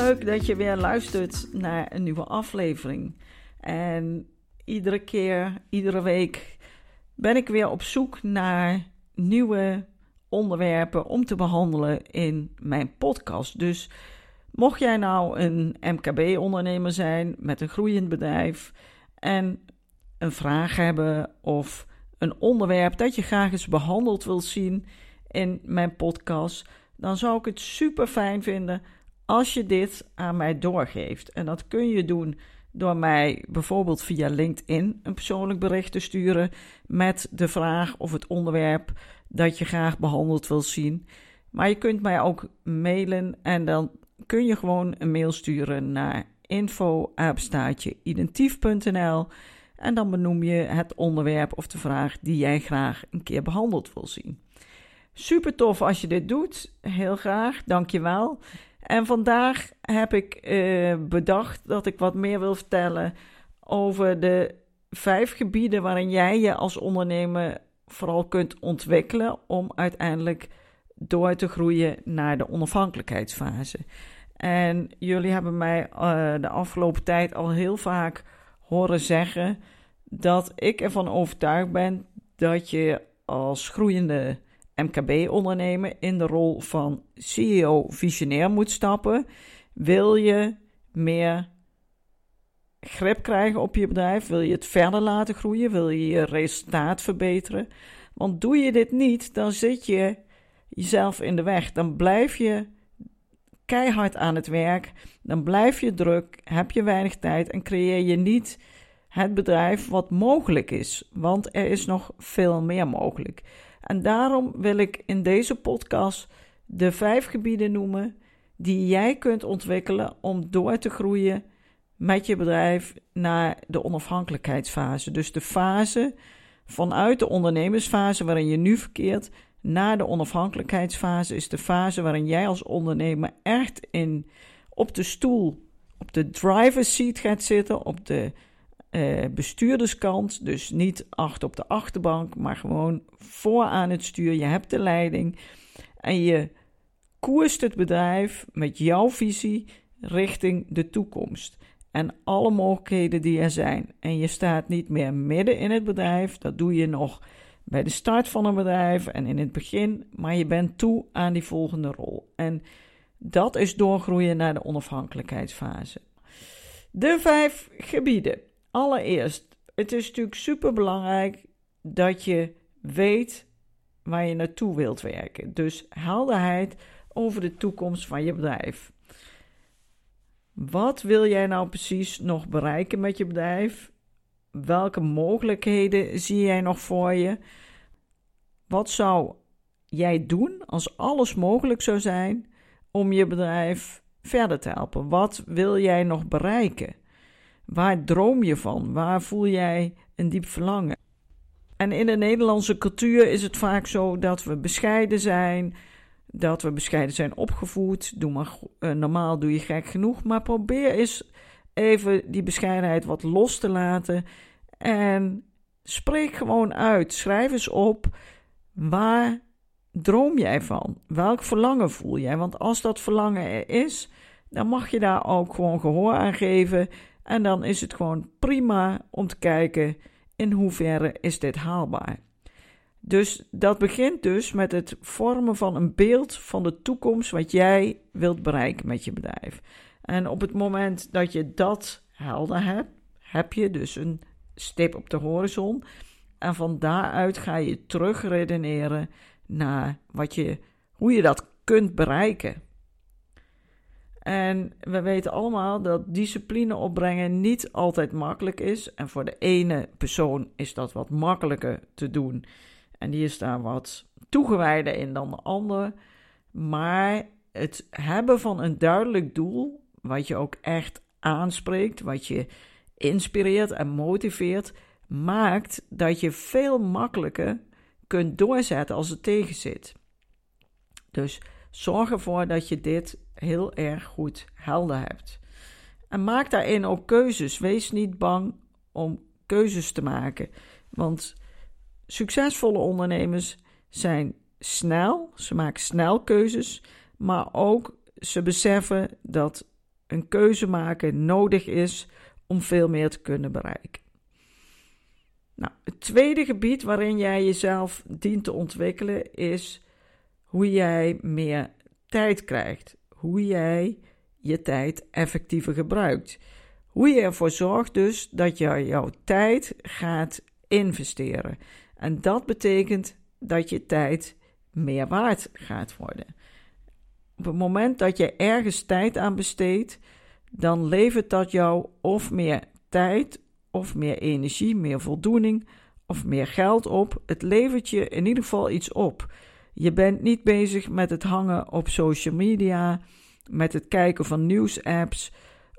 Superleuk dat je weer luistert naar een nieuwe aflevering. En iedere keer, iedere week ben ik weer op zoek naar nieuwe onderwerpen om te behandelen in mijn podcast. Dus mocht jij nou een MKB-ondernemer zijn met een groeiend bedrijf en een vraag hebben of een onderwerp dat je graag eens behandeld wilt zien in mijn podcast, dan zou ik het super fijn vinden als je dit aan mij doorgeeft. En dat kun je doen door mij bijvoorbeeld via LinkedIn een persoonlijk bericht te sturen met de vraag of het onderwerp dat je graag behandeld wilt zien. Maar je kunt mij ook mailen en dan kun je gewoon een mail sturen naar info@identief.nl en dan benoem je het onderwerp of de vraag die jij graag een keer behandeld wil zien. Super tof als je dit doet. Heel graag. Dankjewel. En vandaag heb ik uh, bedacht dat ik wat meer wil vertellen over de vijf gebieden waarin jij je als ondernemer vooral kunt ontwikkelen om uiteindelijk door te groeien naar de onafhankelijkheidsfase. En jullie hebben mij uh, de afgelopen tijd al heel vaak horen zeggen dat ik ervan overtuigd ben dat je als groeiende MKB-ondernemer in de rol van CEO-visionair moet stappen. Wil je meer grip krijgen op je bedrijf? Wil je het verder laten groeien? Wil je je resultaat verbeteren? Want doe je dit niet, dan zit je jezelf in de weg. Dan blijf je keihard aan het werk. Dan blijf je druk, heb je weinig tijd en creëer je niet het bedrijf wat mogelijk is. Want er is nog veel meer mogelijk. En daarom wil ik in deze podcast de vijf gebieden noemen die jij kunt ontwikkelen om door te groeien met je bedrijf naar de onafhankelijkheidsfase. Dus de fase vanuit de ondernemersfase waarin je nu verkeert naar de onafhankelijkheidsfase is de fase waarin jij als ondernemer echt in op de stoel, op de driver's seat gaat zitten, op de uh, bestuurderskant. Dus niet achter op de achterbank, maar gewoon voor aan het stuur. Je hebt de leiding en je koerst het bedrijf met jouw visie richting de toekomst. En alle mogelijkheden die er zijn. En je staat niet meer midden in het bedrijf. Dat doe je nog bij de start van een bedrijf en in het begin. Maar je bent toe aan die volgende rol. En dat is doorgroeien naar de onafhankelijkheidsfase. De vijf gebieden. Allereerst, het is natuurlijk super belangrijk dat je weet waar je naartoe wilt werken. Dus helderheid over de toekomst van je bedrijf. Wat wil jij nou precies nog bereiken met je bedrijf? Welke mogelijkheden zie jij nog voor je? Wat zou jij doen als alles mogelijk zou zijn om je bedrijf verder te helpen? Wat wil jij nog bereiken? Waar droom je van? Waar voel jij een diep verlangen? En in de Nederlandse cultuur is het vaak zo dat we bescheiden zijn, dat we bescheiden zijn opgevoed. Doe maar uh, normaal, doe je gek genoeg, maar probeer eens even die bescheidenheid wat los te laten en spreek gewoon uit. Schrijf eens op waar droom jij van? Welk verlangen voel jij? Want als dat verlangen er is, dan mag je daar ook gewoon gehoor aan geven en dan is het gewoon prima om te kijken in hoeverre is dit haalbaar. Dus dat begint dus met het vormen van een beeld van de toekomst wat jij wilt bereiken met je bedrijf. En op het moment dat je dat helder hebt, heb je dus een stip op de horizon. En van daaruit ga je terug redeneren naar wat je, hoe je dat kunt bereiken. En we weten allemaal dat discipline opbrengen niet altijd makkelijk is. En voor de ene persoon is dat wat makkelijker te doen En die is daar wat toegewijder in dan de ander. Maar het hebben van een duidelijk doel, wat je ook echt aanspreekt, wat je inspireert en motiveert, maakt dat je veel makkelijker kunt doorzetten als het tegen zit. Dus zorg ervoor dat je dit heel erg goed helder hebt. En maak daarin ook keuzes. Wees niet bang om keuzes te maken. Want succesvolle ondernemers zijn snel, ze maken snel keuzes, maar ook ze beseffen dat een keuze maken nodig is om veel meer te kunnen bereiken. Nou, het tweede gebied waarin jij jezelf dient te ontwikkelen is hoe jij meer tijd krijgt. Hoe jij je tijd effectiever gebruikt. Hoe je ervoor zorgt dus dat je jouw tijd gaat investeren. En dat betekent dat je tijd meer waard gaat worden. Op het moment dat je ergens tijd aan besteedt, dan levert dat jou of meer tijd, of meer energie, meer voldoening, of meer geld op. Het levert je in ieder geval iets op. Je bent niet bezig met het hangen op social media, met het kijken van nieuwsapps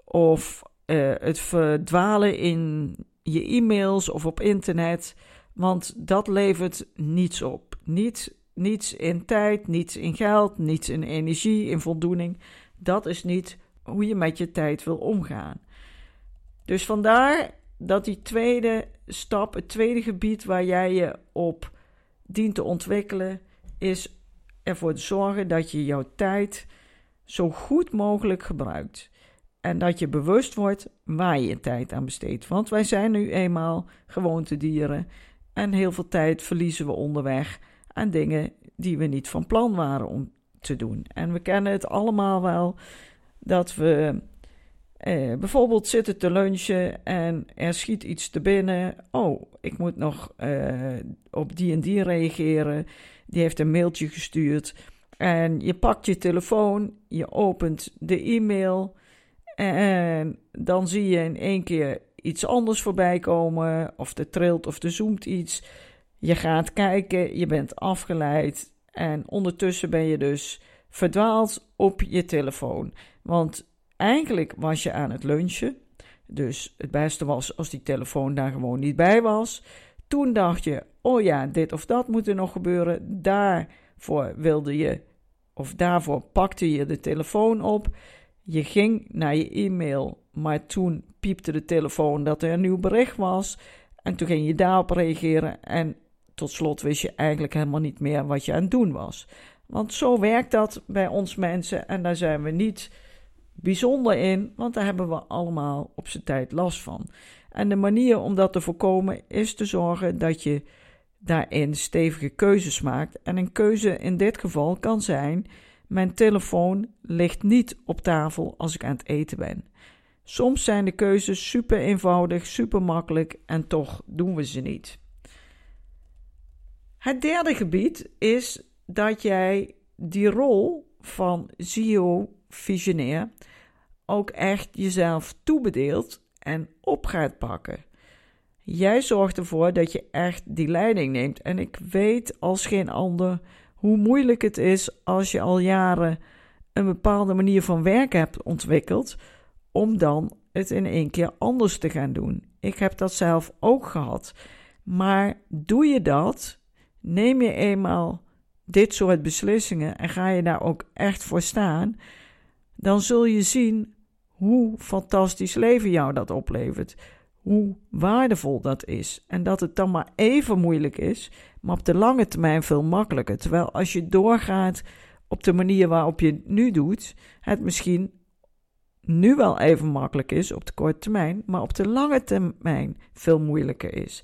of uh, het verdwalen in je e-mails of op internet, want dat levert niets op. Niets, niets in tijd, niets in geld, niets in energie, in voldoening. Dat is niet hoe je met je tijd wil omgaan. Dus vandaar dat die tweede stap, het tweede gebied waar jij je op dient te ontwikkelen, is ervoor te zorgen dat je jouw tijd zo goed mogelijk gebruikt. En dat je bewust wordt waar je je tijd aan besteedt. Want wij zijn nu eenmaal gewoontedieren. En heel veel tijd verliezen we onderweg aan dingen die we niet van plan waren om te doen. En we kennen het allemaal wel dat we eh, bijvoorbeeld zitten te lunchen en er schiet iets te binnen. Oh, ik moet nog eh, op die en die reageren. Die heeft een mailtje gestuurd. En je pakt je telefoon, je opent de e-mail. En dan zie je in één keer iets anders voorbij komen. Of er trilt of er zoomt iets. Je gaat kijken, je bent afgeleid. En ondertussen ben je dus verdwaald op je telefoon. Want eigenlijk was je aan het lunchen. Dus het beste was als die telefoon daar gewoon niet bij was. Toen dacht je, oh ja, dit of dat moet er nog gebeuren. Daarvoor wilde je, of daarvoor pakte je de telefoon op. Je ging naar je e-mail, maar toen piepte de telefoon dat er een nieuw bericht was. En toen ging je daarop reageren. En tot slot wist je eigenlijk helemaal niet meer wat je aan het doen was. Want zo werkt dat bij ons mensen en daar zijn we niet bijzonder in, want daar hebben we allemaal op zijn tijd last van. En de manier om dat te voorkomen is te zorgen dat je daarin stevige keuzes maakt. En een keuze in dit geval kan zijn: mijn telefoon ligt niet op tafel als ik aan het eten ben. Soms zijn de keuzes super eenvoudig, super makkelijk en toch doen we ze niet. Het derde gebied is dat jij die rol van CEO-visionair ook echt jezelf toebedeelt en op gaat pakken. Jij zorgt ervoor dat je echt die leiding neemt. En ik weet als geen ander hoe moeilijk het is als je al jaren een bepaalde manier van werken hebt ontwikkeld, om dan het in één keer anders te gaan doen. Ik heb dat zelf ook gehad. Maar doe je dat, neem je eenmaal dit soort beslissingen en ga je daar ook echt voor staan, dan zul je zien hoe fantastisch leven jou dat oplevert. Hoe waardevol dat is. En dat het dan maar even moeilijk is, maar op de lange termijn veel makkelijker. Terwijl als je doorgaat op de manier waarop je het nu doet, het misschien nu wel even makkelijk is op de korte termijn, maar op de lange termijn veel moeilijker is.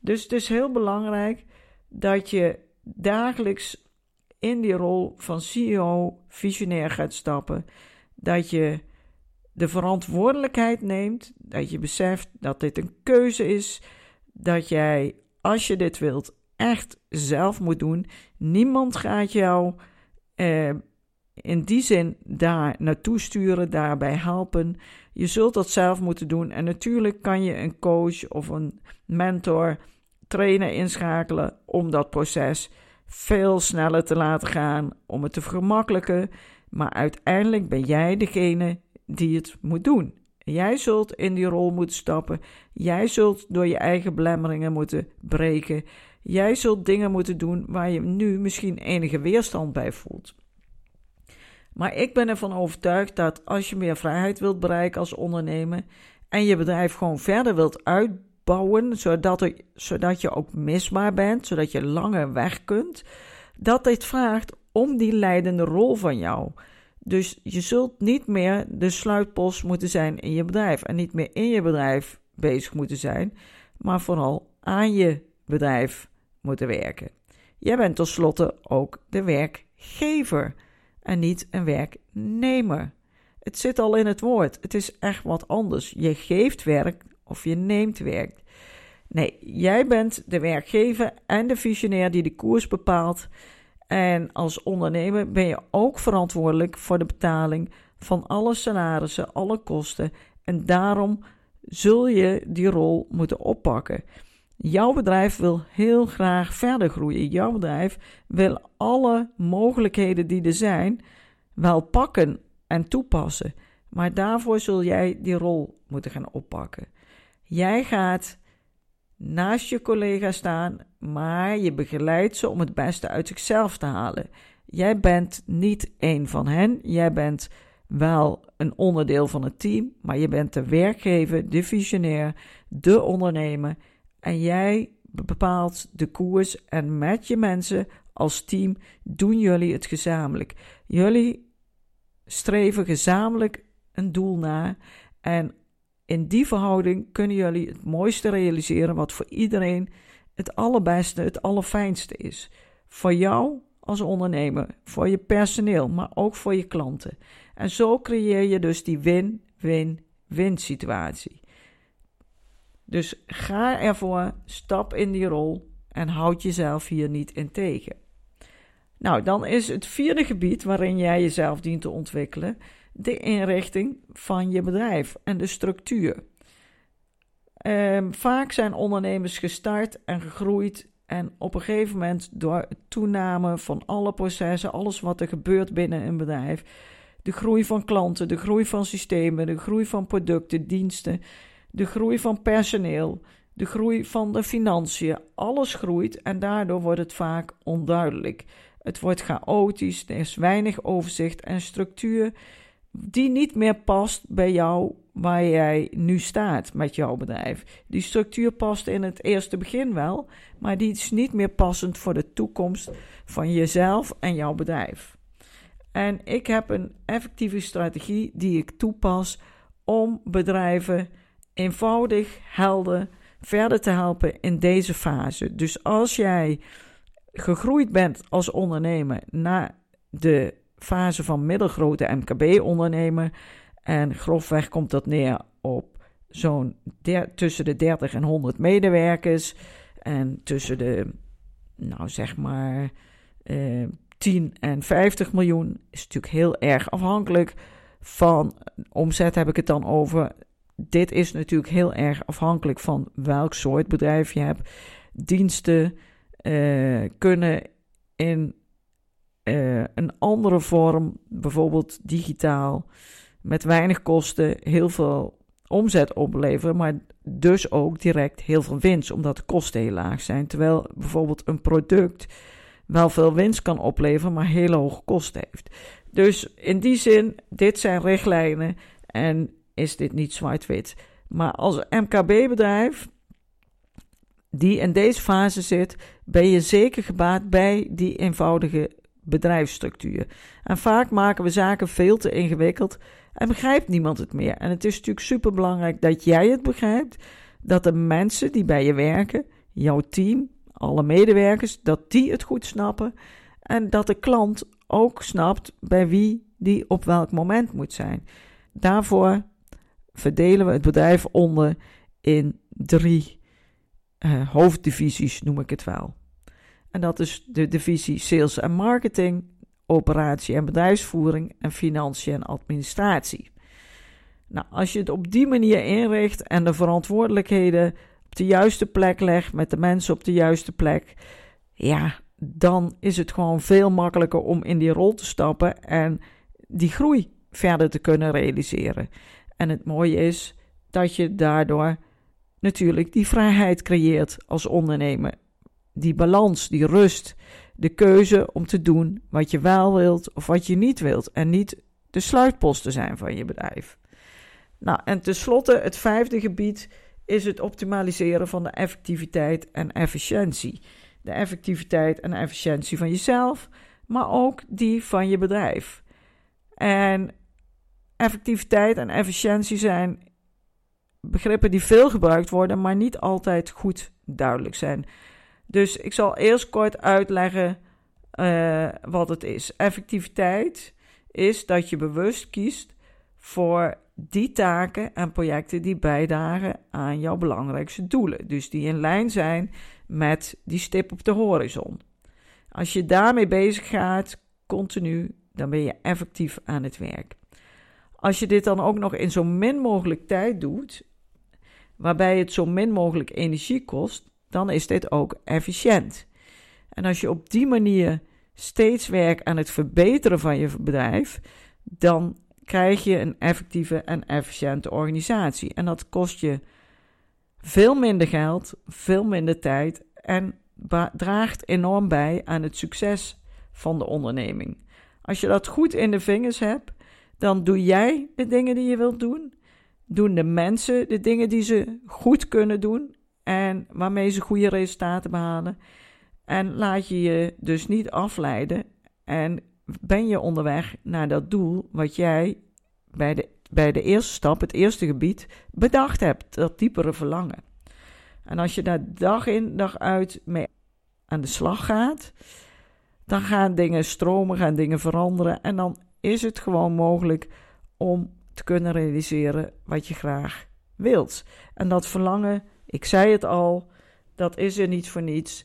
Dus het is heel belangrijk dat je dagelijks in die rol van CEO, visionair gaat stappen. Dat je de verantwoordelijkheid neemt, dat je beseft dat dit een keuze is, dat jij, als je dit wilt, echt zelf moet doen. Niemand gaat jou eh, in die zin daar naartoe sturen, daarbij helpen. Je zult dat zelf moeten doen. En natuurlijk kan je een coach of een mentor trainer inschakelen om dat proces veel sneller te laten gaan, om het te vergemakkelijken. Maar uiteindelijk ben jij degene die het moet doen. Jij zult in die rol moeten stappen. Jij zult door je eigen belemmeringen moeten breken. Jij zult dingen moeten doen waar je nu misschien enige weerstand bij voelt. Maar ik ben ervan overtuigd dat als je meer vrijheid wilt bereiken als ondernemer en je bedrijf gewoon verder wilt uitbouwen, zodat, er, zodat je ook misbaar bent, zodat je langer weg kunt, dat dit vraagt om die leidende rol van jou. Dus je zult niet meer de sluitpost moeten zijn in je bedrijf en niet meer in je bedrijf bezig moeten zijn, maar vooral aan je bedrijf moeten werken. Jij bent tenslotte ook de werkgever en niet een werknemer. Het zit al in het woord. Het is echt wat anders. Je geeft werk of je neemt werk. Nee, jij bent de werkgever en de visionair die de koers bepaalt. En als ondernemer ben je ook verantwoordelijk voor de betaling van alle salarissen, alle kosten. En daarom zul je die rol moeten oppakken. Jouw bedrijf wil heel graag verder groeien. Jouw bedrijf wil alle mogelijkheden die er zijn wel pakken en toepassen. Maar daarvoor zul jij die rol moeten gaan oppakken. Jij gaat naast je collega staan, maar je begeleidt ze om het beste uit zichzelf te halen. Jij bent niet één van hen. Jij bent wel een onderdeel van het team, maar je bent de werkgever, de visionair, de ondernemer. En jij bepaalt de koers en met je mensen als team doen jullie het gezamenlijk. Jullie streven gezamenlijk een doel na en in die verhouding kunnen jullie het mooiste realiseren wat voor iedereen het allerbeste, het allerfijnste is. Voor jou als ondernemer, voor je personeel, maar ook voor je klanten. En zo creëer je dus die win-win-win situatie. Dus ga ervoor, stap in die rol en houd jezelf hier niet in tegen. Nou, dan is het vierde gebied waarin jij jezelf dient te ontwikkelen de inrichting van je bedrijf en de structuur. Ehm, vaak zijn ondernemers gestart en gegroeid en op een gegeven moment door toename van alle processen, alles wat er gebeurt binnen een bedrijf, de groei van klanten, de groei van systemen, de groei van producten, diensten, de groei van personeel, de groei van de financiën, alles groeit en daardoor wordt het vaak onduidelijk. Het wordt chaotisch, er is weinig overzicht en structuur die niet meer past bij jou waar jij nu staat met jouw bedrijf. Die structuur past in het eerste begin wel, maar die is niet meer passend voor de toekomst van jezelf en jouw bedrijf. En ik heb een effectieve strategie die ik toepas om bedrijven eenvoudig, helder verder te helpen in deze fase. Dus als jij gegroeid bent als ondernemer naar de fase van middelgrote MKB-ondernemer. En grofweg komt dat neer op zo'n tussen de 30 en 100 medewerkers. En tussen de, nou zeg maar, eh, 10 en 50 miljoen is natuurlijk heel erg afhankelijk van omzet heb ik het dan over. Dit is natuurlijk heel erg afhankelijk van welk soort bedrijf je hebt. Diensten uh, kunnen in uh, een andere vorm, bijvoorbeeld digitaal, met weinig kosten heel veel omzet opleveren, maar dus ook direct heel veel winst, omdat de kosten heel laag zijn. Terwijl bijvoorbeeld een product wel veel winst kan opleveren, maar hele hoge kosten heeft. Dus in die zin, dit zijn richtlijnen en is dit niet zwart-wit. Maar als MKB-bedrijf die in deze fase zit, ben je zeker gebaat bij die eenvoudige bedrijfsstructuur. En vaak maken we zaken veel te ingewikkeld en begrijpt niemand het meer. En het is natuurlijk super belangrijk dat jij het begrijpt, dat de mensen die bij je werken, jouw team, alle medewerkers, dat die het goed snappen en dat de klant ook snapt bij wie die op welk moment moet zijn. Daarvoor verdelen we het bedrijf onder in drie uh, hoofddivisies, noem ik het wel. En dat is de divisie Sales en Marketing, Operatie en Bedrijfsvoering en Financiën en Administratie. Nou, als je het op die manier inricht en de verantwoordelijkheden op de juiste plek legt, met de mensen op de juiste plek, ja, dan is het gewoon veel makkelijker om in die rol te stappen en die groei verder te kunnen realiseren. En het mooie is dat je daardoor natuurlijk die vrijheid creëert als ondernemer. Die balans, die rust, de keuze om te doen wat je wel wilt of wat je niet wilt. En niet de sluitposten zijn van je bedrijf. Nou, en tenslotte, het vijfde gebied is het optimaliseren van de effectiviteit en efficiëntie. De effectiviteit en efficiëntie van jezelf, maar ook die van je bedrijf. En effectiviteit en efficiëntie zijn begrippen die veel gebruikt worden, maar niet altijd goed duidelijk zijn. Dus ik zal eerst kort uitleggen uh, wat het is. Effectiviteit is dat je bewust kiest voor die taken en projecten die bijdragen aan jouw belangrijkste doelen. Dus die in lijn zijn met die stip op de horizon. Als je daarmee bezig gaat, continu, dan ben je effectief aan het werk. Als je dit dan ook nog in zo min mogelijk tijd doet, waarbij het zo min mogelijk energie kost, dan is dit ook efficiënt. En als je op die manier steeds werkt aan het verbeteren van je bedrijf, dan krijg je een effectieve en efficiënte organisatie. En dat kost je veel minder geld, veel minder tijd en draagt enorm bij aan het succes van de onderneming. Als je dat goed in de vingers hebt, dan doe jij de dingen die je wilt doen. Doen de mensen de dingen die ze goed kunnen doen en waarmee ze goede resultaten behalen. En laat je je dus niet afleiden en ben je onderweg naar dat doel wat jij bij de, bij de eerste stap, het eerste gebied, bedacht hebt, dat diepere verlangen. En als je daar dag in dag uit mee aan de slag gaat, dan gaan dingen stromen, gaan dingen veranderen en dan is het gewoon mogelijk om te kunnen realiseren wat je graag wilt. En dat verlangen, ik zei het al, dat is er niet voor niets.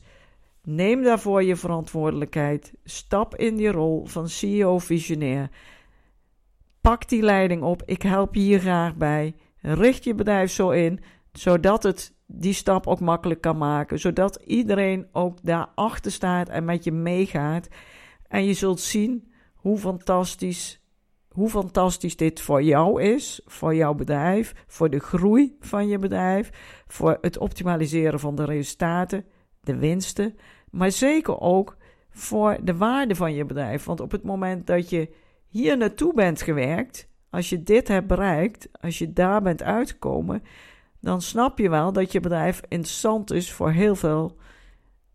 Neem daarvoor je verantwoordelijkheid. Stap in die rol van CEO-visionair. Pak die leiding op. Ik help je hier graag bij. Richt je bedrijf zo in, zodat het die stap ook makkelijk kan maken. Zodat iedereen ook daarachter staat en met je meegaat. En je zult zien hoe fantastisch, hoe fantastisch dit voor jou is, voor jouw bedrijf, voor de groei van je bedrijf, voor het optimaliseren van de resultaten, de winsten, maar zeker ook voor de waarde van je bedrijf. Want op het moment dat je hier naartoe bent gewerkt, als je dit hebt bereikt, als je daar bent uitgekomen, dan snap je wel dat je bedrijf interessant is voor heel veel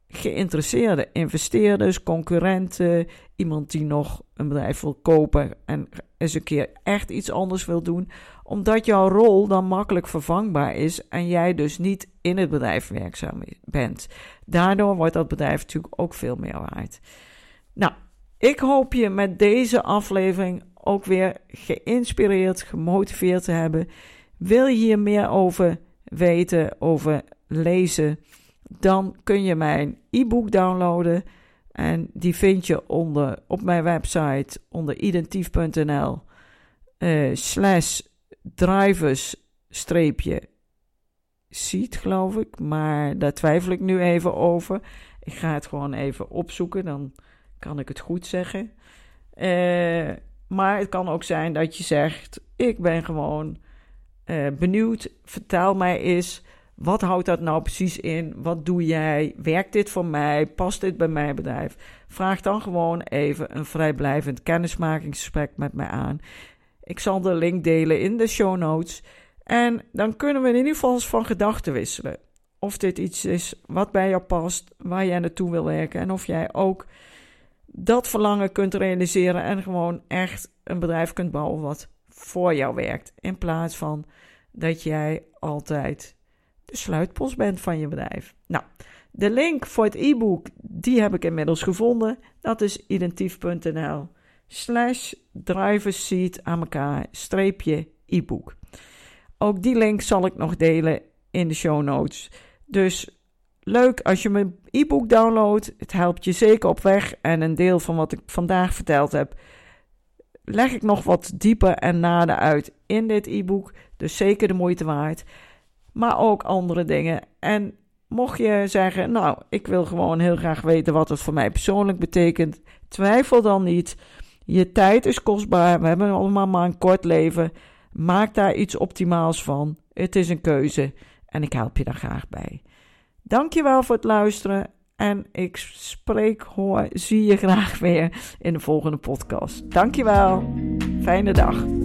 geïnteresseerde investeerders, concurrenten, iemand die nog een bedrijf wil kopen en eens een keer echt iets anders wil doen, omdat jouw rol dan makkelijk vervangbaar is en jij dus niet in het bedrijf werkzaam bent. Daardoor wordt dat bedrijf natuurlijk ook veel meer waard. Nou, ik hoop je met deze aflevering ook weer geïnspireerd, gemotiveerd te hebben. Wil je hier meer over weten, over lezen? dan kun je mijn e-book downloaden. En die vind je onder, op mijn website onder identief.nl uh, slash drivers streepje seat, geloof ik. Maar daar twijfel ik nu even over. Ik ga het gewoon even opzoeken, dan kan ik het goed zeggen. Uh, maar het kan ook zijn dat je zegt: Ik ben gewoon uh, benieuwd. Vertel mij eens wat houdt dat nou precies in? Wat doe jij? Werkt dit voor mij? Past dit bij mijn bedrijf? Vraag dan gewoon even een vrijblijvend kennismakingsgesprek met mij aan. Ik zal de link delen in de show notes. En dan kunnen we in ieder geval eens van gedachten wisselen. Of dit iets is wat bij jou past, waar jij naartoe wil werken. En of jij ook dat verlangen kunt realiseren en gewoon echt een bedrijf kunt bouwen wat voor jou werkt. In plaats van dat jij altijd sluitpost bent van je bedrijf. Nou, de link voor het e-book, die heb ik inmiddels gevonden. Dat is identief.nl slash driverseat aan elkaar streepje e-book. Ook die link zal ik nog delen in de show notes. Dus leuk als je mijn e-book downloadt. Het helpt je zeker op weg. En een deel van wat ik vandaag verteld heb, leg ik nog wat dieper en nader uit in dit e-book. Dus zeker de moeite waard. Maar ook andere dingen. En mocht je zeggen, nou, ik wil gewoon heel graag weten wat het voor mij persoonlijk betekent, twijfel dan niet. Je tijd is kostbaar, we hebben allemaal maar een kort leven. Maak daar iets optimaals van. Het is een keuze en ik help je daar graag bij. Dankjewel voor het luisteren en ik spreek, hoor, zie je graag weer in de volgende podcast. Dankjewel. Fijne dag.